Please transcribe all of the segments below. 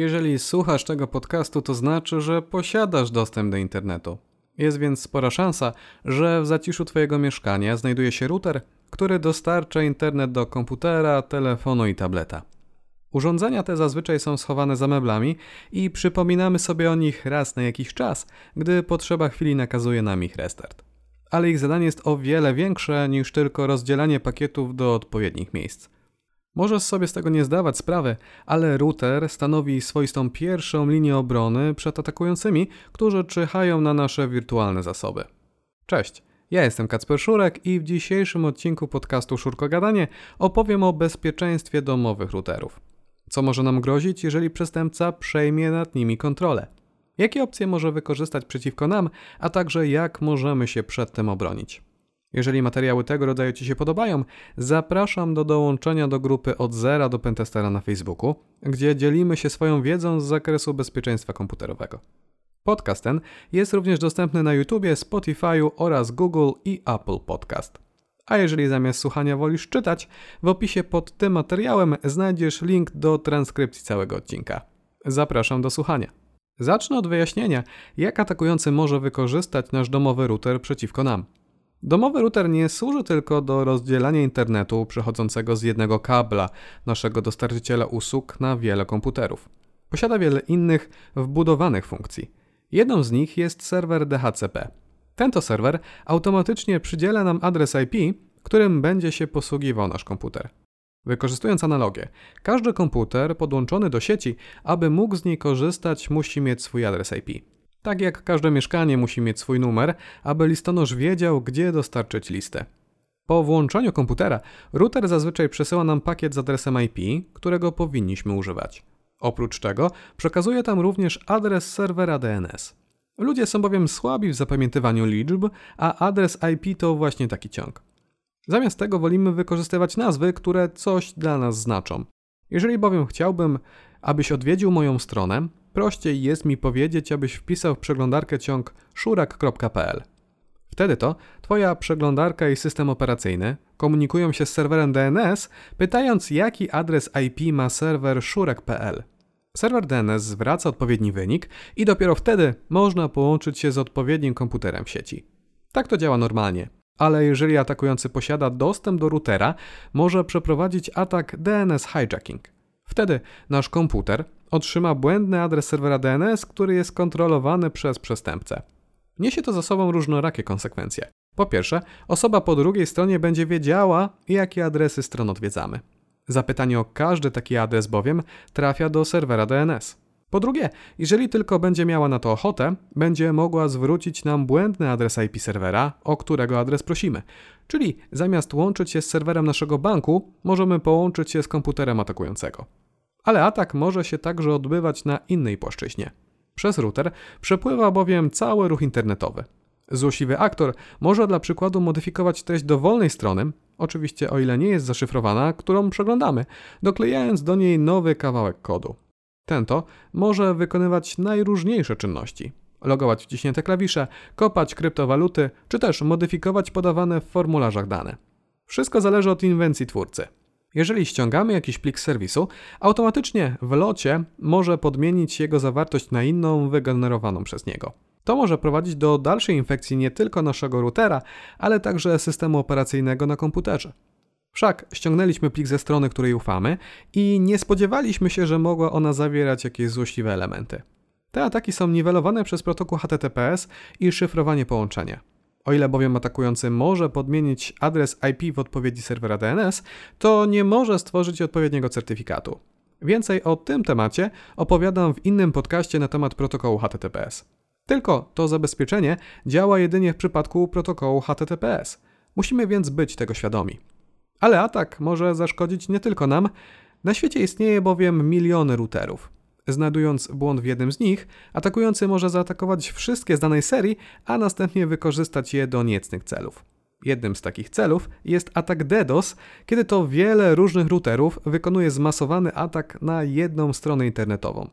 Jeżeli słuchasz tego podcastu, to znaczy, że posiadasz dostęp do internetu. Jest więc spora szansa, że w zaciszu Twojego mieszkania znajduje się router, który dostarcza internet do komputera, telefonu i tableta. Urządzenia te zazwyczaj są schowane za meblami i przypominamy sobie o nich raz na jakiś czas, gdy potrzeba chwili nakazuje nam ich restart. Ale ich zadanie jest o wiele większe niż tylko rozdzielanie pakietów do odpowiednich miejsc. Możesz sobie z tego nie zdawać sprawy, ale router stanowi swoistą pierwszą linię obrony przed atakującymi, którzy czyhają na nasze wirtualne zasoby. Cześć, ja jestem Kacper Szurek i w dzisiejszym odcinku podcastu Szurko Gadanie opowiem o bezpieczeństwie domowych routerów. Co może nam grozić, jeżeli przestępca przejmie nad nimi kontrolę? Jakie opcje może wykorzystać przeciwko nam, a także jak możemy się przed tym obronić? Jeżeli materiały tego rodzaju Ci się podobają, zapraszam do dołączenia do grupy od zera do Pentestera na Facebooku, gdzie dzielimy się swoją wiedzą z zakresu bezpieczeństwa komputerowego. Podcast ten jest również dostępny na YouTube, Spotify oraz Google i Apple Podcast. A jeżeli zamiast słuchania wolisz czytać, w opisie pod tym materiałem znajdziesz link do transkrypcji całego odcinka. Zapraszam do słuchania. Zacznę od wyjaśnienia, jak atakujący może wykorzystać nasz domowy router przeciwko nam. Domowy router nie służy tylko do rozdzielania internetu przechodzącego z jednego kabla naszego dostarczyciela usług na wiele komputerów. Posiada wiele innych wbudowanych funkcji. Jedną z nich jest serwer DHCP. Ten to serwer automatycznie przydziela nam adres IP, którym będzie się posługiwał nasz komputer. Wykorzystując analogię, każdy komputer podłączony do sieci, aby mógł z niej korzystać, musi mieć swój adres IP. Tak jak każde mieszkanie musi mieć swój numer, aby listonosz wiedział, gdzie dostarczyć listę. Po włączeniu komputera, router zazwyczaj przesyła nam pakiet z adresem IP, którego powinniśmy używać. Oprócz tego przekazuje tam również adres serwera DNS. Ludzie są bowiem słabi w zapamiętywaniu liczb, a adres IP to właśnie taki ciąg. Zamiast tego wolimy wykorzystywać nazwy, które coś dla nas znaczą. Jeżeli bowiem chciałbym, abyś odwiedził moją stronę, prościej jest mi powiedzieć, abyś wpisał w przeglądarkę ciąg szurak.pl. Wtedy to Twoja przeglądarka i system operacyjny komunikują się z serwerem DNS, pytając jaki adres IP ma serwer szurek.pl. Serwer DNS zwraca odpowiedni wynik i dopiero wtedy można połączyć się z odpowiednim komputerem w sieci. Tak to działa normalnie. Ale jeżeli atakujący posiada dostęp do routera, może przeprowadzić atak DNS hijacking. Wtedy nasz komputer otrzyma błędny adres serwera DNS, który jest kontrolowany przez przestępcę. Niesie to za sobą różnorakie konsekwencje. Po pierwsze, osoba po drugiej stronie będzie wiedziała, jakie adresy stron odwiedzamy. Zapytanie o każdy taki adres bowiem trafia do serwera DNS. Po drugie, jeżeli tylko będzie miała na to ochotę, będzie mogła zwrócić nam błędny adres IP serwera, o którego adres prosimy. Czyli zamiast łączyć się z serwerem naszego banku, możemy połączyć się z komputerem atakującego. Ale atak może się także odbywać na innej płaszczyźnie. Przez router przepływa bowiem cały ruch internetowy. Złośliwy aktor może dla przykładu modyfikować treść dowolnej strony, oczywiście o ile nie jest zaszyfrowana, którą przeglądamy, doklejając do niej nowy kawałek kodu. Ten to może wykonywać najróżniejsze czynności. Logować wciśnięte klawisze, kopać kryptowaluty, czy też modyfikować podawane w formularzach dane. Wszystko zależy od inwencji twórcy. Jeżeli ściągamy jakiś plik z serwisu, automatycznie w locie może podmienić jego zawartość na inną wygenerowaną przez niego. To może prowadzić do dalszej infekcji nie tylko naszego routera, ale także systemu operacyjnego na komputerze. Wszak ściągnęliśmy plik ze strony, której ufamy i nie spodziewaliśmy się, że mogła ona zawierać jakieś złośliwe elementy. Te ataki są niwelowane przez protokół HTTPS i szyfrowanie połączenia. O ile bowiem atakujący może podmienić adres IP w odpowiedzi serwera DNS, to nie może stworzyć odpowiedniego certyfikatu. Więcej o tym temacie opowiadam w innym podcaście na temat protokołu HTTPS. Tylko to zabezpieczenie działa jedynie w przypadku protokołu HTTPS. Musimy więc być tego świadomi. Ale atak może zaszkodzić nie tylko nam. Na świecie istnieje bowiem miliony routerów. Znajdując błąd w jednym z nich, atakujący może zaatakować wszystkie z danej serii, a następnie wykorzystać je do niecnych celów. Jednym z takich celów jest atak DDoS, kiedy to wiele różnych routerów wykonuje zmasowany atak na jedną stronę internetową.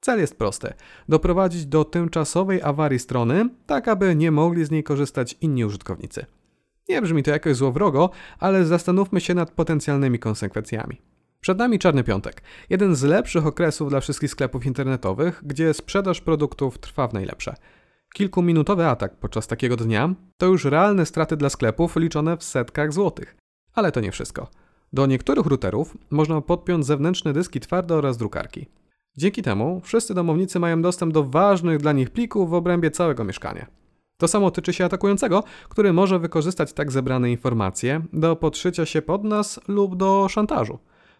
Cel jest prosty: doprowadzić do tymczasowej awarii strony, tak aby nie mogli z niej korzystać inni użytkownicy. Nie brzmi to jakoś złowrogo, ale zastanówmy się nad potencjalnymi konsekwencjami. Przed nami czarny piątek. Jeden z lepszych okresów dla wszystkich sklepów internetowych, gdzie sprzedaż produktów trwa w najlepsze. Kilkuminutowy atak podczas takiego dnia to już realne straty dla sklepów liczone w setkach złotych. Ale to nie wszystko. Do niektórych routerów można podpiąć zewnętrzne dyski twarde oraz drukarki. Dzięki temu wszyscy domownicy mają dostęp do ważnych dla nich plików w obrębie całego mieszkania. To samo tyczy się atakującego, który może wykorzystać tak zebrane informacje do podszycia się pod nas lub do szantażu.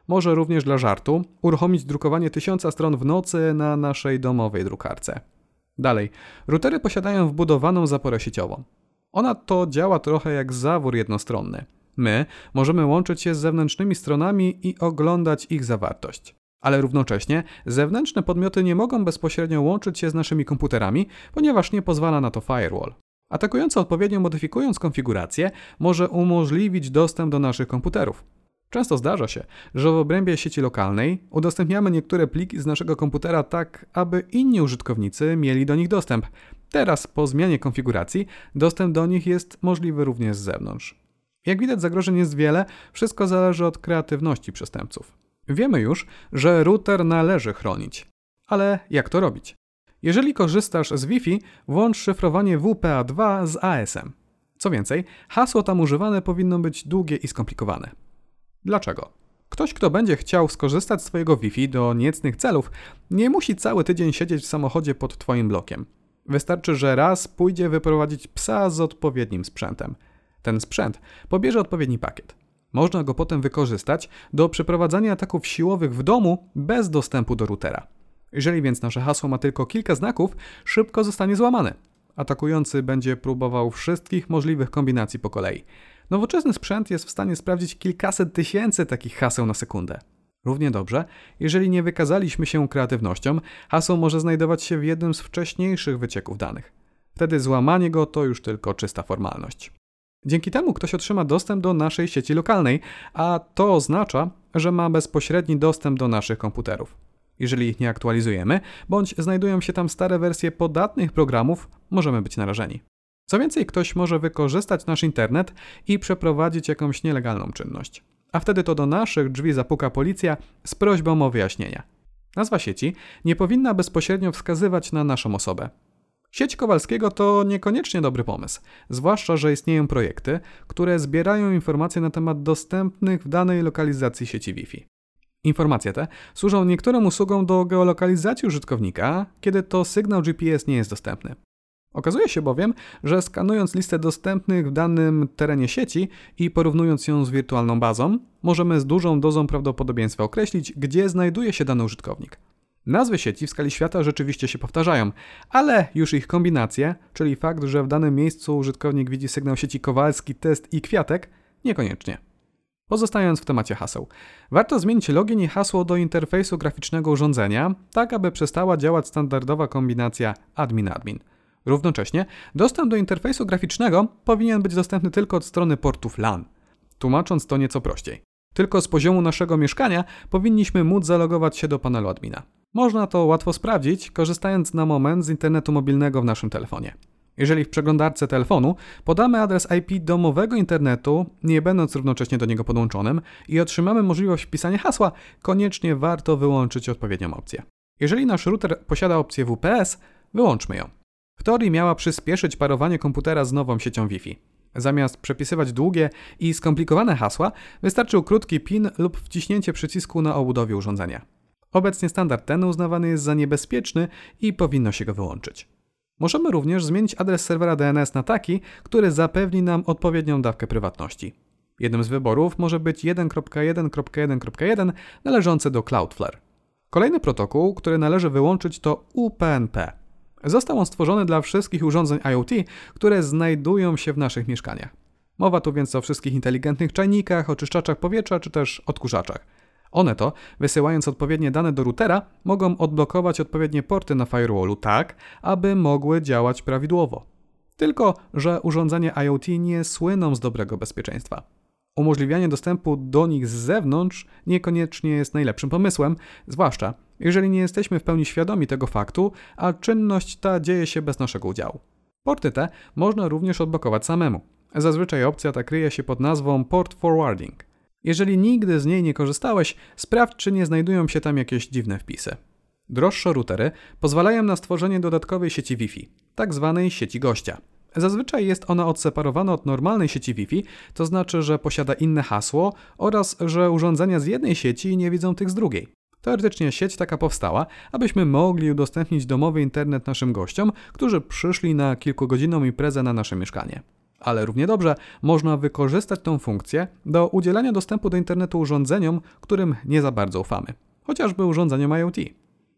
Może również dla żartu uruchomić drukowanie tysiąca stron w nocy na naszej domowej drukarce. Dalej, routery posiadają wbudowaną zaporę sieciową. Ona to działa trochę jak zawór jednostronny. My możemy łączyć się z zewnętrznymi stronami i oglądać ich zawartość. Ale równocześnie zewnętrzne podmioty nie mogą bezpośrednio łączyć się z naszymi komputerami, ponieważ nie pozwala na to firewall. Atakujący odpowiednio modyfikując konfigurację może umożliwić dostęp do naszych komputerów. Często zdarza się, że w obrębie sieci lokalnej udostępniamy niektóre pliki z naszego komputera tak, aby inni użytkownicy mieli do nich dostęp. Teraz, po zmianie konfiguracji, dostęp do nich jest możliwy również z zewnątrz. Jak widać, zagrożeń jest wiele, wszystko zależy od kreatywności przestępców. Wiemy już, że router należy chronić. Ale jak to robić? Jeżeli korzystasz z Wi-Fi, włącz szyfrowanie WPA2 z ASM. Co więcej, hasło tam używane powinno być długie i skomplikowane. Dlaczego? Ktoś, kto będzie chciał skorzystać z Twojego Wi-Fi do niecnych celów, nie musi cały tydzień siedzieć w samochodzie pod Twoim blokiem. Wystarczy, że raz pójdzie wyprowadzić psa z odpowiednim sprzętem. Ten sprzęt pobierze odpowiedni pakiet. Można go potem wykorzystać do przeprowadzania ataków siłowych w domu bez dostępu do routera. Jeżeli więc nasze hasło ma tylko kilka znaków, szybko zostanie złamane. Atakujący będzie próbował wszystkich możliwych kombinacji po kolei. Nowoczesny sprzęt jest w stanie sprawdzić kilkaset tysięcy takich haseł na sekundę. Równie dobrze, jeżeli nie wykazaliśmy się kreatywnością, hasło może znajdować się w jednym z wcześniejszych wycieków danych. Wtedy złamanie go to już tylko czysta formalność. Dzięki temu ktoś otrzyma dostęp do naszej sieci lokalnej, a to oznacza, że ma bezpośredni dostęp do naszych komputerów. Jeżeli ich nie aktualizujemy, bądź znajdują się tam stare wersje podatnych programów, możemy być narażeni. Co więcej, ktoś może wykorzystać nasz internet i przeprowadzić jakąś nielegalną czynność. A wtedy to do naszych drzwi zapuka policja z prośbą o wyjaśnienia. Nazwa sieci nie powinna bezpośrednio wskazywać na naszą osobę. Sieć Kowalskiego to niekoniecznie dobry pomysł, zwłaszcza, że istnieją projekty, które zbierają informacje na temat dostępnych w danej lokalizacji sieci Wi-Fi. Informacje te służą niektórym usługom do geolokalizacji użytkownika, kiedy to sygnał GPS nie jest dostępny. Okazuje się bowiem, że skanując listę dostępnych w danym terenie sieci i porównując ją z wirtualną bazą, możemy z dużą dozą prawdopodobieństwa określić, gdzie znajduje się dany użytkownik. Nazwy sieci w skali świata rzeczywiście się powtarzają, ale już ich kombinacje, czyli fakt, że w danym miejscu użytkownik widzi sygnał sieci Kowalski, Test i Kwiatek, niekoniecznie. Pozostając w temacie haseł, warto zmienić login i hasło do interfejsu graficznego urządzenia, tak aby przestała działać standardowa kombinacja admin-admin. Równocześnie dostęp do interfejsu graficznego powinien być dostępny tylko od strony portów LAN. Tłumacząc to nieco prościej. Tylko z poziomu naszego mieszkania powinniśmy móc zalogować się do panelu admina. Można to łatwo sprawdzić, korzystając na moment z internetu mobilnego w naszym telefonie. Jeżeli w przeglądarce telefonu podamy adres IP domowego internetu, nie będąc równocześnie do niego podłączonym, i otrzymamy możliwość wpisania hasła, koniecznie warto wyłączyć odpowiednią opcję. Jeżeli nasz router posiada opcję WPS, wyłączmy ją. W teorii miała przyspieszyć parowanie komputera z nową siecią Wi-Fi. Zamiast przepisywać długie i skomplikowane hasła, wystarczył krótki PIN lub wciśnięcie przycisku na obudowie urządzenia. Obecnie standard ten uznawany jest za niebezpieczny i powinno się go wyłączyć. Możemy również zmienić adres serwera DNS na taki, który zapewni nam odpowiednią dawkę prywatności. Jednym z wyborów może być 1.1.1.1 należący do Cloudflare. Kolejny protokół, który należy wyłączyć to UPnP. Został on stworzony dla wszystkich urządzeń IoT, które znajdują się w naszych mieszkaniach. Mowa tu więc o wszystkich inteligentnych czajnikach, oczyszczaczach powietrza czy też odkurzaczach. One to, wysyłając odpowiednie dane do routera, mogą odblokować odpowiednie porty na firewallu tak, aby mogły działać prawidłowo. Tylko, że urządzenia IoT nie słyną z dobrego bezpieczeństwa. Umożliwianie dostępu do nich z zewnątrz niekoniecznie jest najlepszym pomysłem, zwłaszcza jeżeli nie jesteśmy w pełni świadomi tego faktu, a czynność ta dzieje się bez naszego udziału. Porty te można również odblokować samemu. Zazwyczaj opcja ta kryje się pod nazwą port forwarding. Jeżeli nigdy z niej nie korzystałeś, sprawdź, czy nie znajdują się tam jakieś dziwne wpisy. Droższe routery pozwalają na stworzenie dodatkowej sieci Wi-Fi, tak zwanej sieci gościa. Zazwyczaj jest ona odseparowana od normalnej sieci Wi-Fi, to znaczy, że posiada inne hasło oraz że urządzenia z jednej sieci nie widzą tych z drugiej. Teoretycznie sieć taka powstała, abyśmy mogli udostępnić domowy internet naszym gościom, którzy przyszli na kilkugodzinną imprezę na nasze mieszkanie. Ale równie dobrze można wykorzystać tą funkcję do udzielania dostępu do internetu urządzeniom, którym nie za bardzo ufamy, chociażby urządzeniom IoT.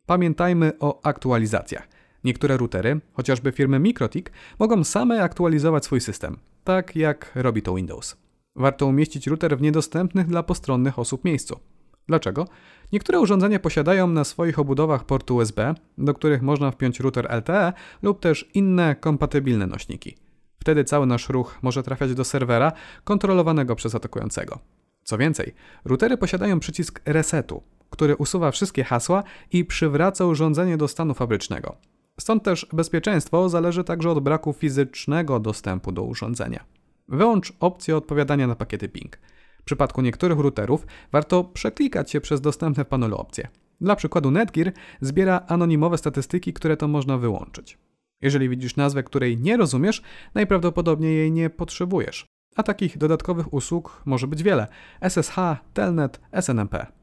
Pamiętajmy o aktualizacjach. Niektóre routery, chociażby firmy Mikrotik, mogą same aktualizować swój system, tak jak robi to Windows. Warto umieścić router w niedostępnych dla postronnych osób miejscu. Dlaczego? Niektóre urządzenia posiadają na swoich obudowach porty USB, do których można wpiąć router LTE lub też inne kompatybilne nośniki. Wtedy cały nasz ruch może trafiać do serwera kontrolowanego przez atakującego. Co więcej, routery posiadają przycisk resetu, który usuwa wszystkie hasła i przywraca urządzenie do stanu fabrycznego. Stąd też bezpieczeństwo zależy także od braku fizycznego dostępu do urządzenia. Wyłącz opcję odpowiadania na pakiety ping. W przypadku niektórych routerów warto przeklikać się przez dostępne w panelu opcje. Dla przykładu Netgear zbiera anonimowe statystyki, które to można wyłączyć. Jeżeli widzisz nazwę, której nie rozumiesz, najprawdopodobniej jej nie potrzebujesz. A takich dodatkowych usług może być wiele: SSH, Telnet, SNMP.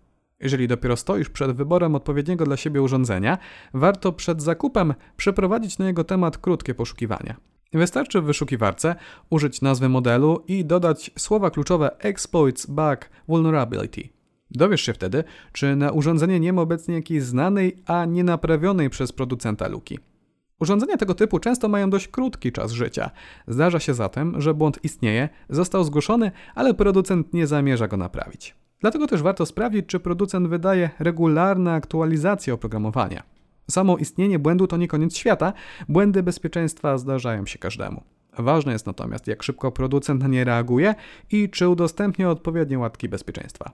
Jeżeli dopiero stoisz przed wyborem odpowiedniego dla siebie urządzenia, warto przed zakupem przeprowadzić na jego temat krótkie poszukiwania. Wystarczy w wyszukiwarce użyć nazwy modelu i dodać słowa kluczowe exploits, bug, vulnerability. Dowiesz się wtedy, czy na urządzenie nie ma obecnie jakiejś znanej, a nie naprawionej przez producenta luki. Urządzenia tego typu często mają dość krótki czas życia. Zdarza się zatem, że błąd istnieje, został zgłoszony, ale producent nie zamierza go naprawić. Dlatego też warto sprawdzić, czy producent wydaje regularne aktualizacje oprogramowania. Samo istnienie błędu to nie koniec świata, błędy bezpieczeństwa zdarzają się każdemu. Ważne jest natomiast, jak szybko producent na nie reaguje i czy udostępnia odpowiednie łatki bezpieczeństwa.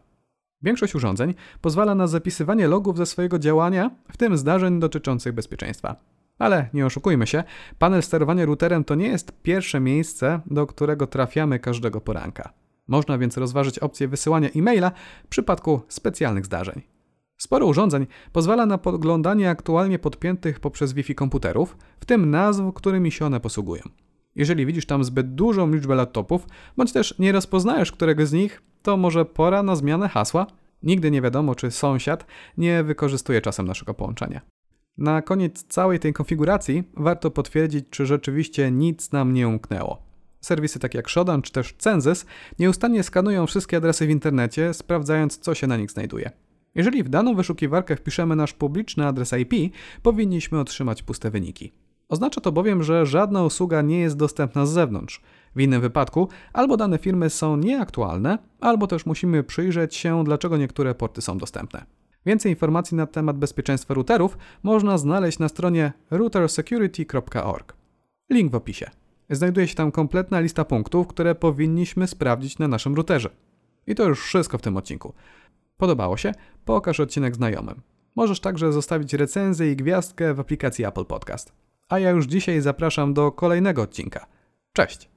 Większość urządzeń pozwala na zapisywanie logów ze swojego działania, w tym zdarzeń dotyczących bezpieczeństwa. Ale nie oszukujmy się, panel sterowania routerem to nie jest pierwsze miejsce, do którego trafiamy każdego poranka. Można więc rozważyć opcję wysyłania e-maila w przypadku specjalnych zdarzeń. Sporo urządzeń pozwala na podglądanie aktualnie podpiętych poprzez Wi-Fi komputerów, w tym nazw, którymi się one posługują. Jeżeli widzisz tam zbyt dużą liczbę laptopów, bądź też nie rozpoznajesz którego z nich, to może pora na zmianę hasła. Nigdy nie wiadomo, czy sąsiad nie wykorzystuje czasem naszego połączenia. Na koniec całej tej konfiguracji warto potwierdzić, czy rzeczywiście nic nam nie umknęło. Serwisy takie jak Shodan czy też Census nieustannie skanują wszystkie adresy w internecie, sprawdzając co się na nich znajduje. Jeżeli w daną wyszukiwarkę wpiszemy nasz publiczny adres IP, powinniśmy otrzymać puste wyniki. Oznacza to bowiem, że żadna usługa nie jest dostępna z zewnątrz. W innym wypadku albo dane firmy są nieaktualne, albo też musimy przyjrzeć się, dlaczego niektóre porty są dostępne. Więcej informacji na temat bezpieczeństwa routerów można znaleźć na stronie routersecurity.org. Link w opisie. Znajduje się tam kompletna lista punktów, które powinniśmy sprawdzić na naszym routerze. I to już wszystko w tym odcinku. Podobało się? Pokaż odcinek znajomym. Możesz także zostawić recenzję i gwiazdkę w aplikacji Apple Podcast. A ja już dzisiaj zapraszam do kolejnego odcinka. Cześć!